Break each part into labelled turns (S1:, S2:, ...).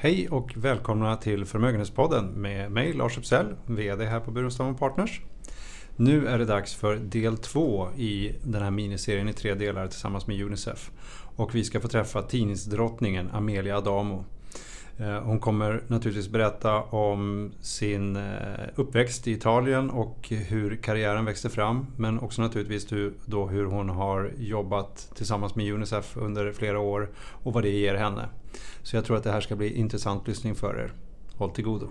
S1: Hej och välkomna till Förmögenhetspodden med mig Lars Uppsell, VD här på Burenstam Partners. Nu är det dags för del två i den här miniserien i tre delar tillsammans med Unicef. Och vi ska få träffa tidningsdrottningen Amelia Adamo. Eh, hon kommer naturligtvis berätta om sin eh, uppväxt i Italien och hur karriären växte fram. Men också naturligtvis då hur hon har jobbat tillsammans med Unicef under flera år och vad det ger henne. Så jag tror att det här ska bli intressant lyssning för er. Håll till godo.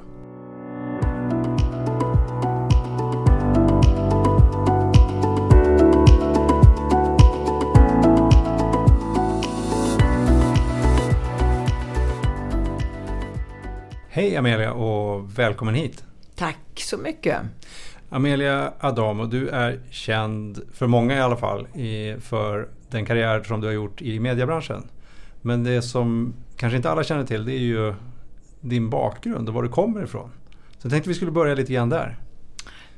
S1: Hej Amelia och välkommen hit.
S2: Tack så mycket.
S1: Amelia Adamo, du är känd, för många i alla fall, för den karriär som du har gjort i mediebranschen. Men det som kanske inte alla känner till det är ju din bakgrund och var du kommer ifrån. Så jag tänkte vi skulle börja lite grann där.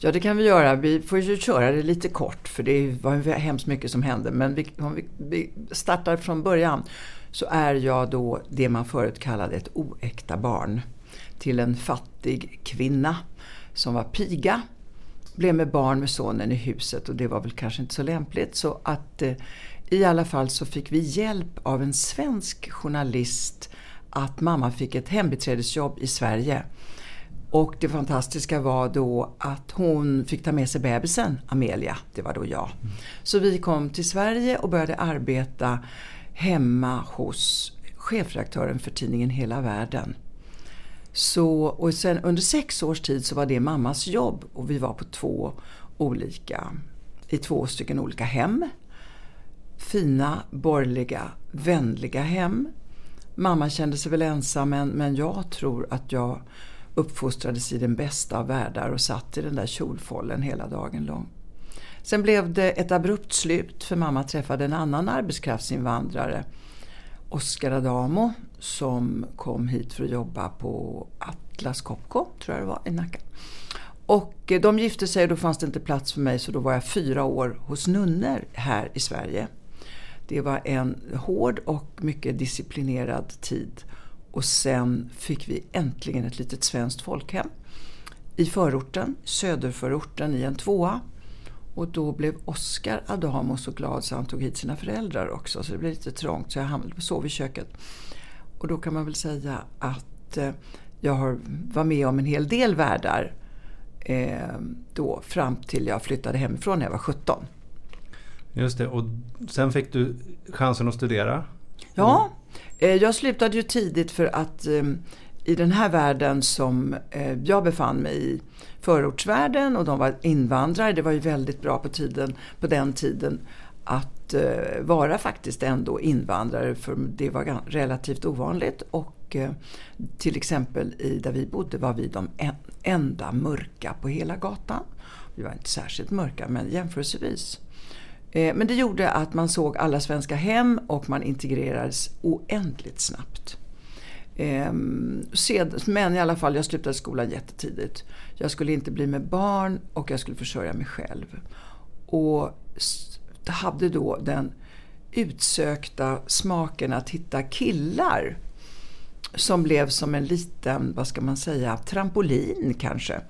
S2: Ja, det kan vi göra. Vi får ju köra det lite kort för det var hemskt mycket som hände. Men vi, om vi, vi startar från början så är jag då det man förut kallade ett oäkta barn till en fattig kvinna som var piga. Blev med barn med sonen i huset och det var väl kanske inte så lämpligt. Så att eh, i alla fall så fick vi hjälp av en svensk journalist att mamma fick ett hembiträdesjobb i Sverige. Och det fantastiska var då att hon fick ta med sig bebisen, Amelia, det var då jag. Så vi kom till Sverige och började arbeta hemma hos chefredaktören för tidningen Hela Världen. Så, och sen under sex års tid så var det mammas jobb och vi var på två olika, i två stycken olika hem. Fina, borgerliga, vänliga hem. Mamma kände sig väl ensam men, men jag tror att jag uppfostrades i den bästa av världar och satt i den där kjolfållen hela dagen lång. Sen blev det ett abrupt slut för mamma träffade en annan arbetskraftsinvandrare Oscar Adamo som kom hit för att jobba på Atlas Copco, tror jag det var, i Nacka. Och de gifte sig och då fanns det inte plats för mig så då var jag fyra år hos nunnor här i Sverige. Det var en hård och mycket disciplinerad tid. Och sen fick vi äntligen ett litet svenskt folkhem i förorten, söderförorten i en tvåa. Och då blev Oscar Adamo så glad så han tog hit sina föräldrar också. Så det blev lite trångt så jag sov i köket. Och då kan man väl säga att eh, jag har, var med om en hel del världar eh, då fram till jag flyttade hemifrån när jag var 17.
S1: Just det, och sen fick du chansen att studera?
S2: Ja, eh, jag slutade ju tidigt för att eh, i den här världen som eh, jag befann mig i, förortsvärlden och de var invandrare, det var ju väldigt bra på, tiden, på den tiden att vara faktiskt ändå invandrare för det var relativt ovanligt och till exempel i, där vi bodde var vi de enda mörka på hela gatan. Vi var inte särskilt mörka men jämförelsevis. Eh, men det gjorde att man såg alla svenska hem och man integrerades oändligt snabbt. Ehm, men i alla fall, jag slutade skolan jättetidigt. Jag skulle inte bli med barn och jag skulle försörja mig själv. Och hade då den utsökta smaken att hitta killar som blev som en liten, vad ska man säga, trampolin kanske.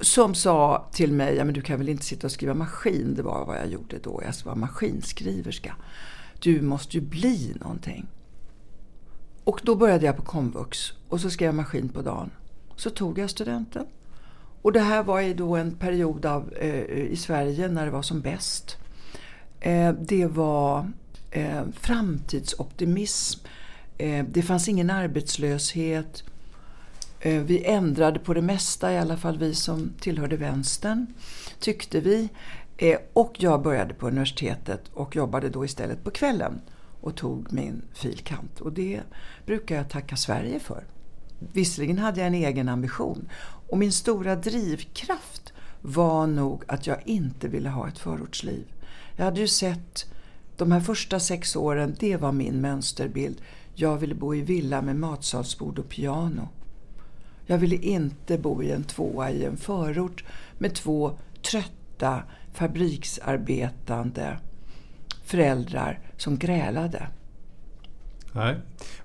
S2: Som sa till mig, ja men du kan väl inte sitta och skriva maskin, det var vad jag gjorde då. Jag var maskinskriverska. Du måste ju bli någonting. Och då började jag på komvux och så skrev jag maskin på dagen. Så tog jag studenten. Och det här var ju då en period av, eh, i Sverige när det var som bäst. Eh, det var eh, framtidsoptimism. Eh, det fanns ingen arbetslöshet. Eh, vi ändrade på det mesta, i alla fall vi som tillhörde vänstern, tyckte vi. Eh, och jag började på universitetet och jobbade då istället på kvällen och tog min filkant. Och det brukar jag tacka Sverige för. Visserligen hade jag en egen ambition och min stora drivkraft var nog att jag inte ville ha ett förortsliv. Jag hade ju sett de här första sex åren, det var min mönsterbild. Jag ville bo i villa med matsalsbord och piano. Jag ville inte bo i en tvåa i en förort med två trötta fabriksarbetande föräldrar som grälade.
S1: Nej.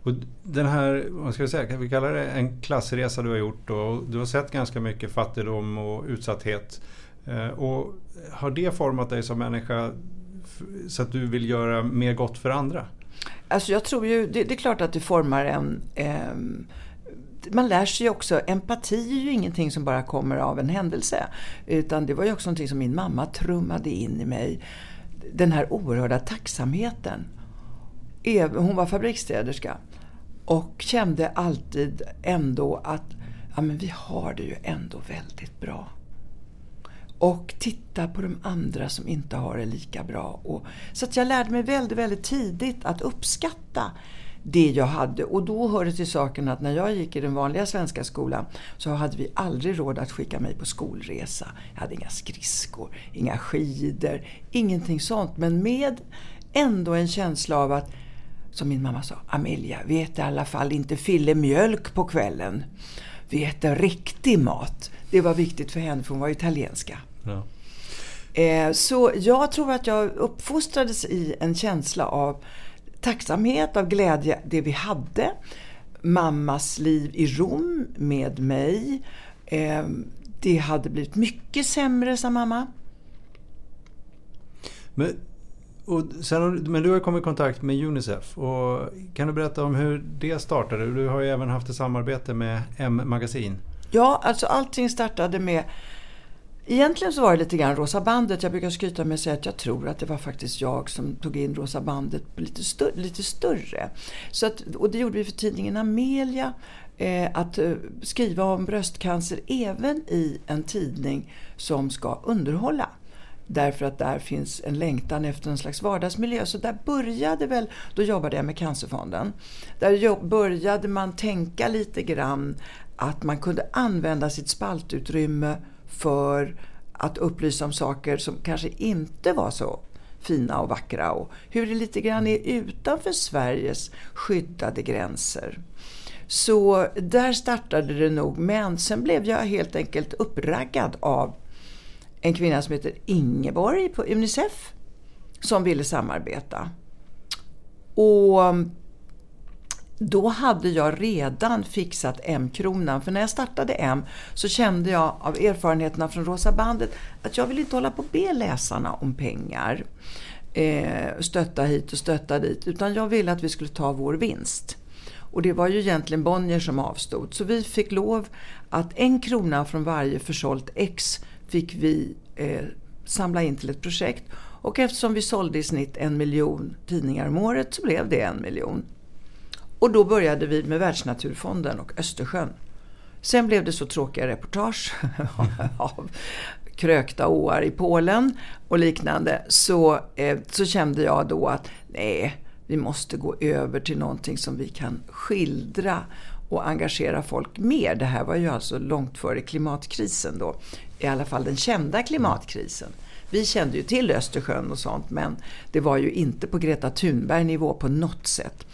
S1: Och den här, vad ska vi säga, kan vi kalla det en klassresa du har gjort och du har sett ganska mycket fattigdom och utsatthet. Eh, och har det format dig som människa så att du vill göra mer gott för andra?
S2: Alltså jag tror ju, det, det är klart att det formar en man lär sig också, empati är ju ingenting som bara kommer av en händelse. Utan det var ju också någonting som min mamma trummade in i mig. Den här oerhörda tacksamheten. Hon var fabriksstäderska och kände alltid ändå att ja, men vi har det ju ändå väldigt bra. Och titta på de andra som inte har det lika bra. Och, så att jag lärde mig väldigt, väldigt tidigt att uppskatta det jag hade. Och då hörde till saken att när jag gick i den vanliga svenska skolan så hade vi aldrig råd att skicka mig på skolresa. Jag hade inga skridskor, inga skidor, ingenting sånt. Men med ändå en känsla av att, som min mamma sa, Amelia, vi äter i alla fall inte fillemjölk på kvällen. Vi äter riktig mat. Det var viktigt för henne för hon var italienska. Ja. Eh, så jag tror att jag uppfostrades i en känsla av tacksamhet, av glädje, det vi hade. Mammas liv i Rom med mig. Eh, det hade blivit mycket sämre, sa mamma.
S1: Men, och sen, men du har kommit i kontakt med Unicef. Och kan du berätta om hur det startade? Du har ju även haft ett samarbete med M-magasin.
S2: Ja, alltså allting startade med Egentligen så var det lite grann Rosa bandet. Jag brukar skryta med att säga att jag tror att det var faktiskt jag som tog in Rosa bandet lite, större. Lite större. Så att, och det gjorde vi för tidningen Amelia. Eh, att eh, skriva om bröstcancer även i en tidning som ska underhålla. Därför att där finns en längtan efter en slags vardagsmiljö. Så där började väl, då jobbade jag med Cancerfonden. Där började man tänka lite grann att man kunde använda sitt spaltutrymme för att upplysa om saker som kanske inte var så fina och vackra och hur det lite grann är utanför Sveriges skyddade gränser. Så där startade det nog, men sen blev jag helt enkelt uppraggad av en kvinna som heter Ingeborg på Unicef som ville samarbeta. Och då hade jag redan fixat M-kronan. För när jag startade M så kände jag av erfarenheterna från Rosa bandet att jag vill inte hålla på och be läsarna om pengar. Eh, stötta hit och stötta dit. Utan jag ville att vi skulle ta vår vinst. Och det var ju egentligen Bonnier som avstod. Så vi fick lov att en krona från varje försålt X fick vi eh, samla in till ett projekt. Och eftersom vi sålde i snitt en miljon tidningar om året så blev det en miljon. Och då började vi med Världsnaturfonden och Östersjön. Sen blev det så tråkiga reportage av krökta åar i Polen och liknande. Så, eh, så kände jag då att nej, vi måste gå över till någonting som vi kan skildra och engagera folk mer. Det här var ju alltså långt före klimatkrisen då. I alla fall den kända klimatkrisen. Vi kände ju till Östersjön och sånt men det var ju inte på Greta Thunberg nivå på något sätt.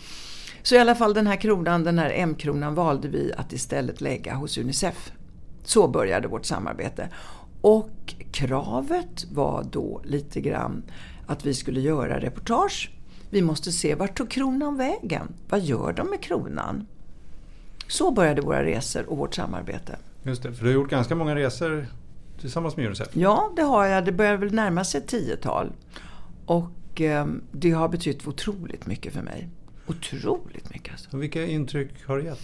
S2: Så i alla fall den här kronan, den här M-kronan valde vi att istället lägga hos Unicef. Så började vårt samarbete. Och kravet var då lite grann att vi skulle göra reportage. Vi måste se vart tog kronan vägen? Vad gör de med kronan? Så började våra resor och vårt samarbete.
S1: Just det, för du har gjort ganska många resor tillsammans med Unicef.
S2: Ja, det har jag. Det börjar väl närma sig ett tiotal. Och eh, det har betytt otroligt mycket för mig. Otroligt mycket. Alltså.
S1: Och vilka intryck har det gett?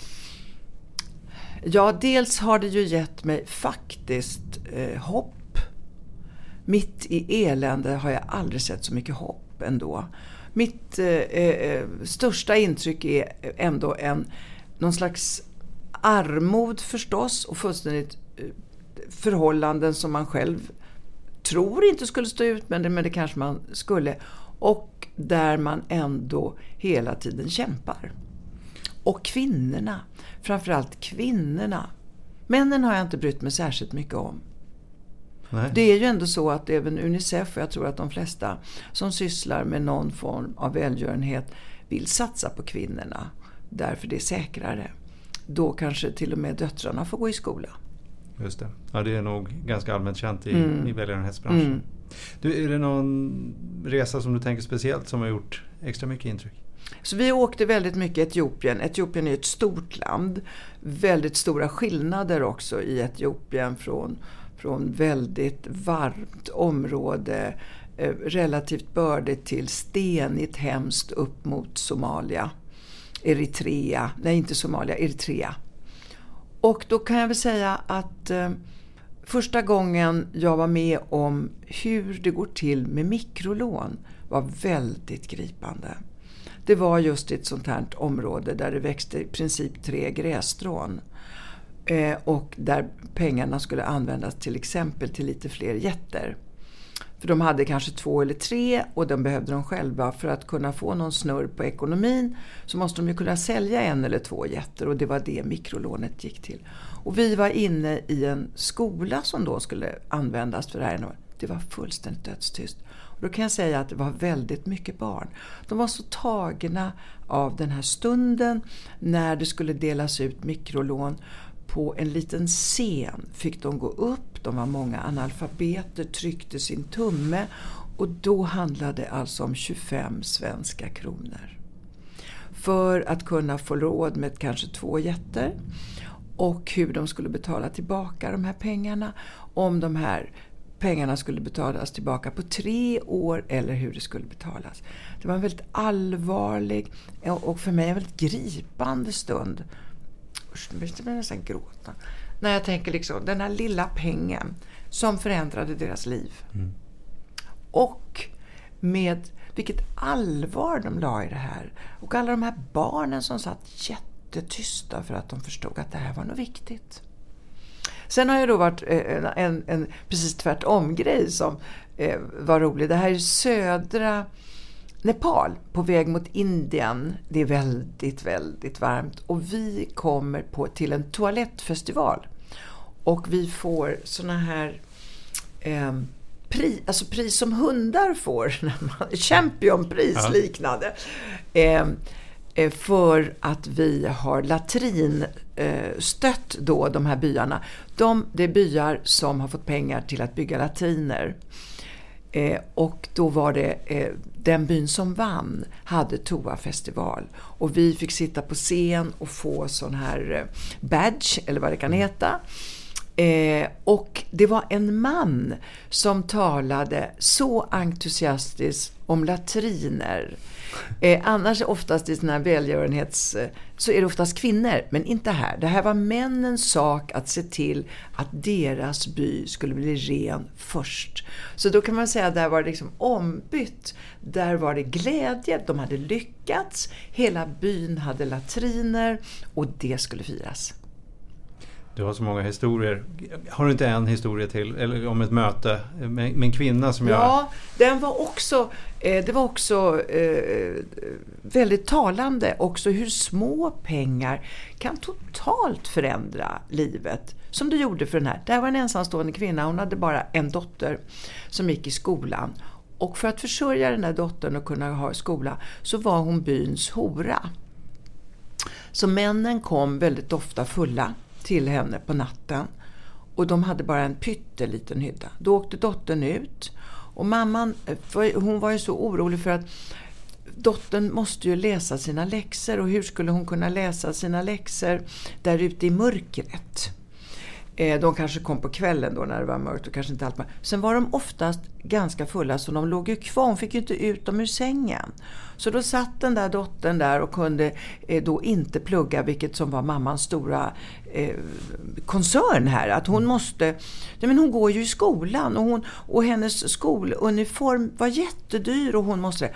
S2: Ja, dels har det ju gett mig faktiskt eh, hopp. Mitt i elände har jag aldrig sett så mycket hopp ändå. Mitt eh, eh, största intryck är ändå en, någon slags armod förstås och fullständigt eh, förhållanden som man själv tror inte skulle stå ut med men det kanske man skulle. Och där man ändå hela tiden kämpar. Och kvinnorna, framförallt kvinnorna. Männen har jag inte brytt mig särskilt mycket om. Nej. Det är ju ändå så att även Unicef och jag tror att de flesta som sysslar med någon form av välgörenhet vill satsa på kvinnorna. Därför det är säkrare. Då kanske till och med döttrarna får gå i skola.
S1: Just det. Ja, det är nog ganska allmänt känt i, mm. i välgörenhetsbranschen. Mm. Du, är det någon resa som du tänker speciellt som har gjort extra mycket intryck?
S2: Så vi åkte väldigt mycket Etiopien. Etiopien är ett stort land. Väldigt stora skillnader också i Etiopien från, från väldigt varmt område, eh, relativt bördigt till stenigt hemskt upp mot Somalia. Eritrea, nej inte Somalia, Eritrea. Och då kan jag väl säga att eh, första gången jag var med om hur det går till med mikrolån var väldigt gripande. Det var just i ett sånt här område där det växte i princip tre grässtrån. Eh, och där pengarna skulle användas till exempel till lite fler jätter. För de hade kanske två eller tre och de behövde de själva. För att kunna få någon snurr på ekonomin så måste de ju kunna sälja en eller två jätter och det var det mikrolånet gick till. Och vi var inne i en skola som då skulle användas för det här. Det var fullständigt dödstyst. Och då kan jag säga att det var väldigt mycket barn. De var så tagna av den här stunden när det skulle delas ut mikrolån. På en liten scen fick de gå upp, de var många analfabeter, tryckte sin tumme och då handlade det alltså om 25 svenska kronor. För att kunna få råd med kanske två jätter och hur de skulle betala tillbaka de här pengarna. Om de här pengarna skulle betalas tillbaka på tre år eller hur det skulle betalas. Det var en väldigt allvarlig och för mig en väldigt gripande stund. Usch, nu blir jag nästan gråta. När jag tänker liksom den här lilla pengen som förändrade deras liv. Mm. Och med vilket allvar de la i det här. Och alla de här barnen som satt jättetysta för att de förstod att det här var något viktigt. Sen har det då varit eh, en, en, en precis tvärtom-grej som eh, var rolig. Det här är södra Nepal på väg mot Indien. Det är väldigt, väldigt varmt och vi kommer på, till en toalettfestival. Och vi får såna här eh, pris, alltså pris som hundar får. Championpris liknande. Eh, för att vi har latrinstött då de här byarna. De, det är byar som har fått pengar till att bygga latriner. Eh, och då var det eh, den byn som vann hade toafestival. Och vi fick sitta på scen och få sån här badge, eller vad det kan heta. Eh, och det var en man som talade så entusiastiskt om latriner Eh, annars oftast i sådana här välgörenhets... Eh, så är det oftast kvinnor, men inte här. Det här var männens sak att se till att deras by skulle bli ren först. Så då kan man säga att där var det liksom ombytt. Där var det glädje, de hade lyckats, hela byn hade latriner och det skulle firas.
S1: Du har så många historier. Har du inte en historia till eller om ett möte med, med en kvinna som jag...
S2: Ja, den var också, eh, det var också eh, väldigt talande också hur små pengar kan totalt förändra livet. Som det gjorde för den här. Det här var en ensamstående kvinna, hon hade bara en dotter som gick i skolan. Och för att försörja den här dottern och kunna ha skola så var hon byns hora. Så männen kom väldigt ofta fulla till henne på natten. Och de hade bara en pytteliten hydda. Då åkte dottern ut. Och mamman hon var ju så orolig för att dottern måste ju läsa sina läxor. Och hur skulle hon kunna läsa sina läxor där ute i mörkret? Eh, de kanske kom på kvällen då när det var mörkt och kanske inte allt. Sen var de oftast ganska fulla så de låg ju kvar. Hon fick ju inte ut dem ur sängen. Så då satt den där dottern där och kunde eh, då inte plugga vilket som var mammans stora eh, koncern här. Att hon måste, nej men hon går ju i skolan och, hon, och hennes skoluniform var jättedyr och hon måste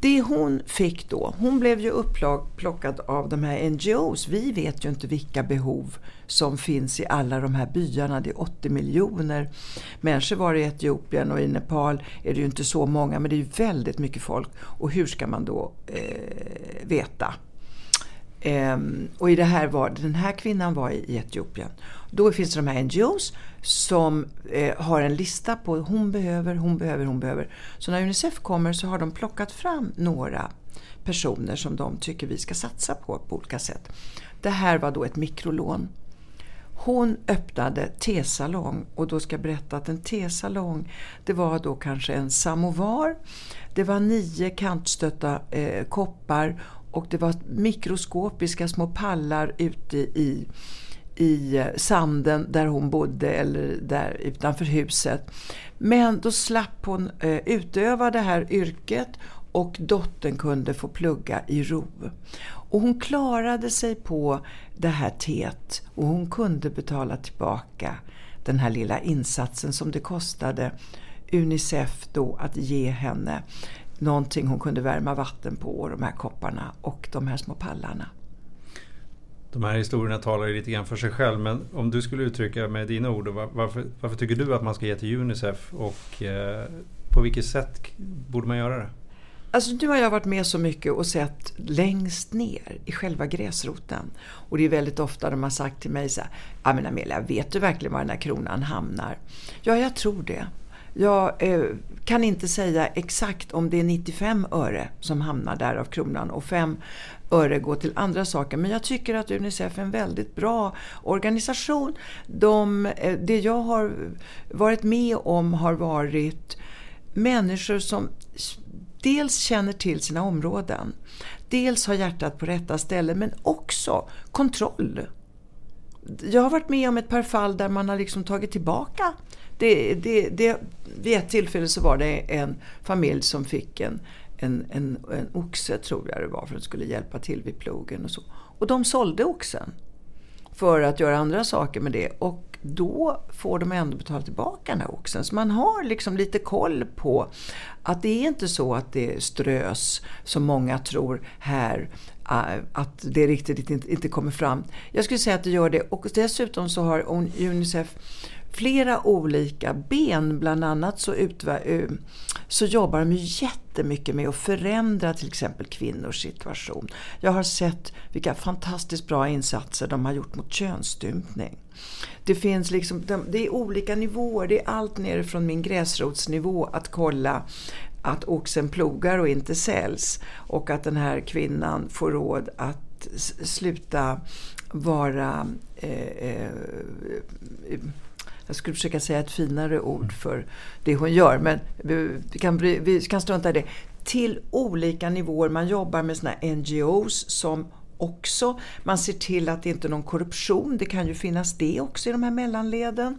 S2: det hon fick då, hon blev ju upplockad av de här NGOs. Vi vet ju inte vilka behov som finns i alla de här byarna. Det är 80 miljoner människor var i Etiopien och i Nepal är det ju inte så många men det är ju väldigt mycket folk. Och hur ska man då eh, veta? Um, och i det här var, den här kvinnan var i, Etiopien. Då finns det de här NGOs som eh, har en lista på hon behöver, hon behöver, hon behöver. Så när Unicef kommer så har de plockat fram några personer som de tycker vi ska satsa på på olika sätt. Det här var då ett mikrolån. Hon öppnade tesalong och då ska jag berätta att en tesalong det var då kanske en samovar. Det var nio kantstötta eh, koppar och det var mikroskopiska små pallar ute i, i sanden där hon bodde eller där utanför huset. Men då slapp hon eh, utöva det här yrket och dottern kunde få plugga i ro. Och hon klarade sig på det här teet och hon kunde betala tillbaka den här lilla insatsen som det kostade Unicef då att ge henne någonting hon kunde värma vatten på, de här kopparna och de här små pallarna.
S1: De här historierna talar ju lite grann för sig själv men om du skulle uttrycka med dina ord, varför, varför tycker du att man ska ge till Unicef och eh, på vilket sätt borde man göra det?
S2: Alltså nu har jag varit med så mycket och sett längst ner i själva gräsroten. Och det är väldigt ofta de har sagt till mig så här, ja men Amelia, vet du verkligen var den här kronan hamnar? Ja, jag tror det. Jag eh, kan inte säga exakt om det är 95 öre som hamnar där av kronan och 5 öre går till andra saker. Men jag tycker att Unicef är en väldigt bra organisation. De, eh, det jag har varit med om har varit människor som dels känner till sina områden, dels har hjärtat på rätta ställen men också kontroll. Jag har varit med om ett par fall där man har liksom tagit tillbaka det, det, det, vid ett tillfälle så var det en familj som fick en, en, en, en oxe, tror jag det var, för att skulle hjälpa till vid plogen och så. Och de sålde oxen för att göra andra saker med det. Och då får de ändå betala tillbaka den här oxen. Så man har liksom lite koll på att det är inte så att det strös som många tror här Eh, att det riktigt inte kommer fram. Jag skulle säga att det gör det och dessutom så har Unicef flera olika ben. Bland annat så, eh, så jobbar de ju jättemycket med att förändra till exempel kvinnors situation. Jag har sett vilka fantastiskt bra insatser de har gjort mot könsstympning. Det finns liksom, det är olika nivåer. Det är allt nerifrån min gräsrotsnivå att kolla att oxen plogar och inte säljs. Och att den här kvinnan får råd att sluta vara eh, eh, jag skulle försöka säga ett finare ord för det hon gör, men vi kan, vi kan strunta i det. Till olika nivåer. Man jobbar med såna NGOs som också, man ser till att det inte är någon korruption. Det kan ju finnas det också i de här mellanleden.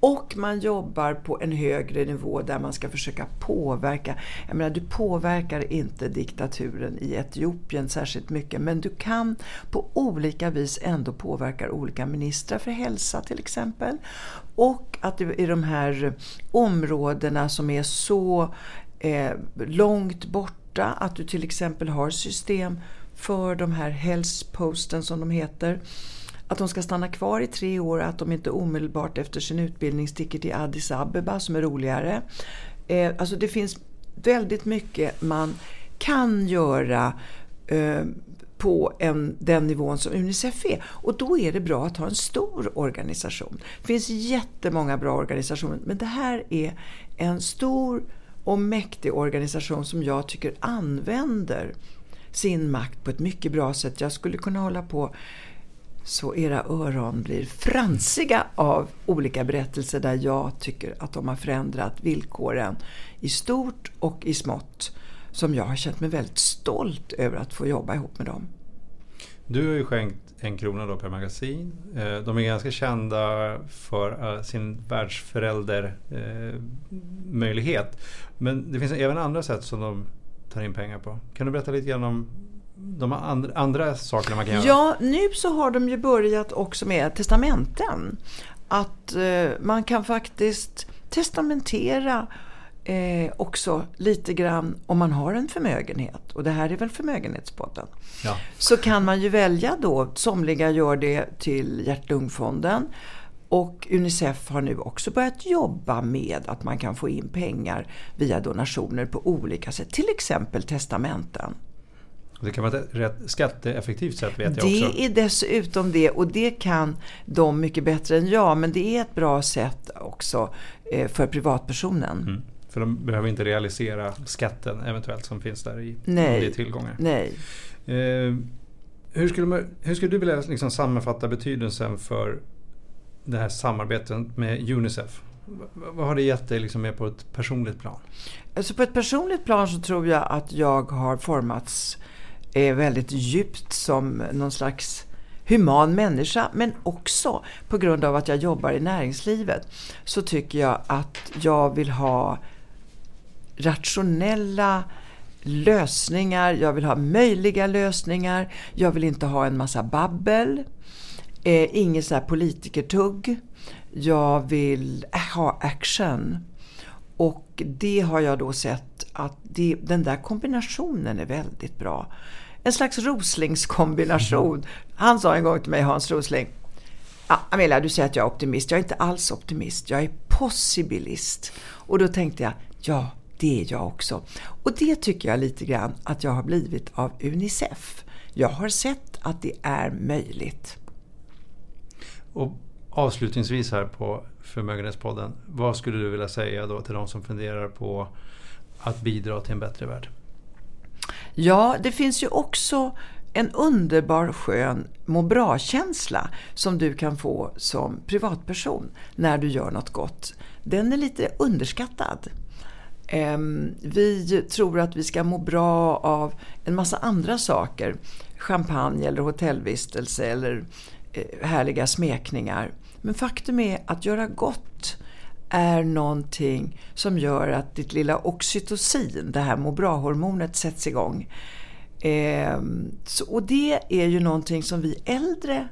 S2: Och man jobbar på en högre nivå där man ska försöka påverka. Jag menar, du påverkar inte diktaturen i Etiopien särskilt mycket men du kan på olika vis ändå påverka olika ministrar för hälsa till exempel. Och att i de här områdena som är så eh, långt borta att du till exempel har system för de här hälsposten som de heter att de ska stanna kvar i tre år, att de inte omedelbart efter sin utbildning sticker till Addis Abeba som är roligare. Eh, alltså det finns väldigt mycket man kan göra eh, på en, den nivån som Unicef är. Och då är det bra att ha en stor organisation. Det finns jättemånga bra organisationer men det här är en stor och mäktig organisation som jag tycker använder sin makt på ett mycket bra sätt. Jag skulle kunna hålla på så era öron blir fransiga av olika berättelser där jag tycker att de har förändrat villkoren i stort och i smått. Som jag har känt mig väldigt stolt över att få jobba ihop med dem.
S1: Du har ju skänkt en krona då per magasin. Eh, de är ganska kända för eh, sin världsförälder-möjlighet. Eh, Men det finns även andra sätt som de tar in pengar på. Kan du berätta lite grann om de andra, andra sakerna man kan göra?
S2: Ja, nu så har de ju börjat också med testamenten. Att eh, man kan faktiskt testamentera eh, också lite grann om man har en förmögenhet. Och det här är väl förmögenhetspodden. Ja. Så kan man ju välja då, somliga gör det till Hjärt-Lungfonden. Och Unicef har nu också börjat jobba med att man kan få in pengar via donationer på olika sätt. Till exempel testamenten.
S1: Det kan vara ett rätt skatteeffektivt sätt vet jag
S2: det
S1: också.
S2: Det är dessutom det och det kan de mycket bättre än jag. Men det är ett bra sätt också eh, för privatpersonen. Mm.
S1: För de behöver inte realisera skatten eventuellt som finns där i Nej. tillgångar.
S2: Nej.
S1: Eh, hur, skulle man, hur skulle du vilja liksom sammanfatta betydelsen för det här samarbetet med Unicef. Vad har det gett dig liksom mer på ett personligt plan?
S2: Alltså på ett personligt plan så tror jag att jag har formats är väldigt djupt som någon slags human människa. Men också på grund av att jag jobbar i näringslivet så tycker jag att jag vill ha rationella lösningar. Jag vill ha möjliga lösningar. Jag vill inte ha en massa babbel. Eh, inget så här politikertugg. Jag vill ha action. Och det har jag då sett att det, den där kombinationen är väldigt bra. En slags Roslingskombination. Han sa en gång till mig, Hans Rosling, ah, Amelia, du säger att jag är optimist. Jag är inte alls optimist. Jag är possibilist. Och då tänkte jag, ja, det är jag också. Och det tycker jag lite grann att jag har blivit av Unicef. Jag har sett att det är möjligt.
S1: Och avslutningsvis här på Förmögenhetspodden. Vad skulle du vilja säga då till de som funderar på att bidra till en bättre värld?
S2: Ja, det finns ju också en underbar skön må bra-känsla som du kan få som privatperson när du gör något gott. Den är lite underskattad. Ehm, vi tror att vi ska må bra av en massa andra saker. Champagne eller hotellvistelse eller eh, härliga smekningar. Men faktum är att göra gott är någonting som gör att ditt lilla oxytocin, det här må bra-hormonet, sätts igång. Eh, så, och det är ju någonting som vi äldre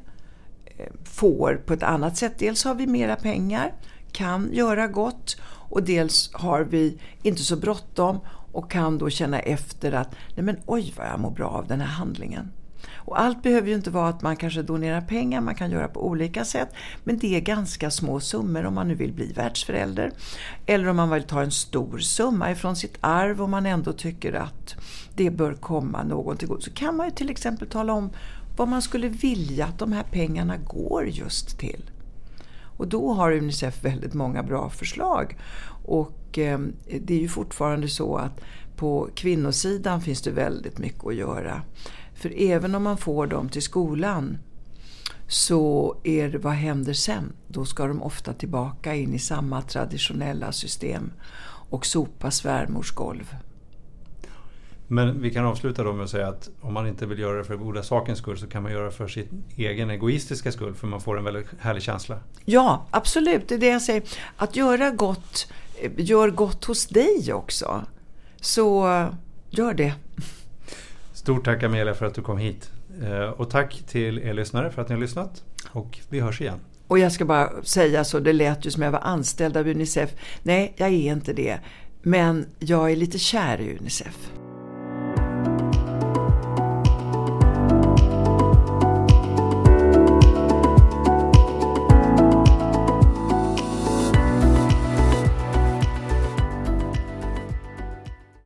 S2: eh, får på ett annat sätt. Dels har vi mera pengar, kan göra gott och dels har vi inte så bråttom och kan då känna efter att nej men oj vad jag mår bra av den här handlingen. Och allt behöver ju inte vara att man kanske donerar pengar, man kan göra på olika sätt. Men det är ganska små summor om man nu vill bli världsförälder. Eller om man vill ta en stor summa ifrån sitt arv och man ändå tycker att det bör komma någon till god. Så kan man ju till exempel tala om vad man skulle vilja att de här pengarna går just till. Och då har Unicef väldigt många bra förslag. Och eh, det är ju fortfarande så att på kvinnosidan finns det väldigt mycket att göra. För även om man får dem till skolan så är det, vad händer sen? Då ska de ofta tillbaka in i samma traditionella system och sopa svärmors golv.
S1: Men vi kan avsluta då med att säga att om man inte vill göra det för goda sakens skull så kan man göra det för sin egen egoistiska skull för man får en väldigt härlig känsla.
S2: Ja, absolut. Det är det jag säger. Att göra gott, gör gott hos dig också. Så gör det.
S1: Stort tack Amelia för att du kom hit. Eh, och tack till er lyssnare för att ni har lyssnat. Och vi hörs igen.
S2: Och jag ska bara säga så, det lät ju som jag var anställd av Unicef. Nej, jag är inte det. Men jag är lite kär i Unicef.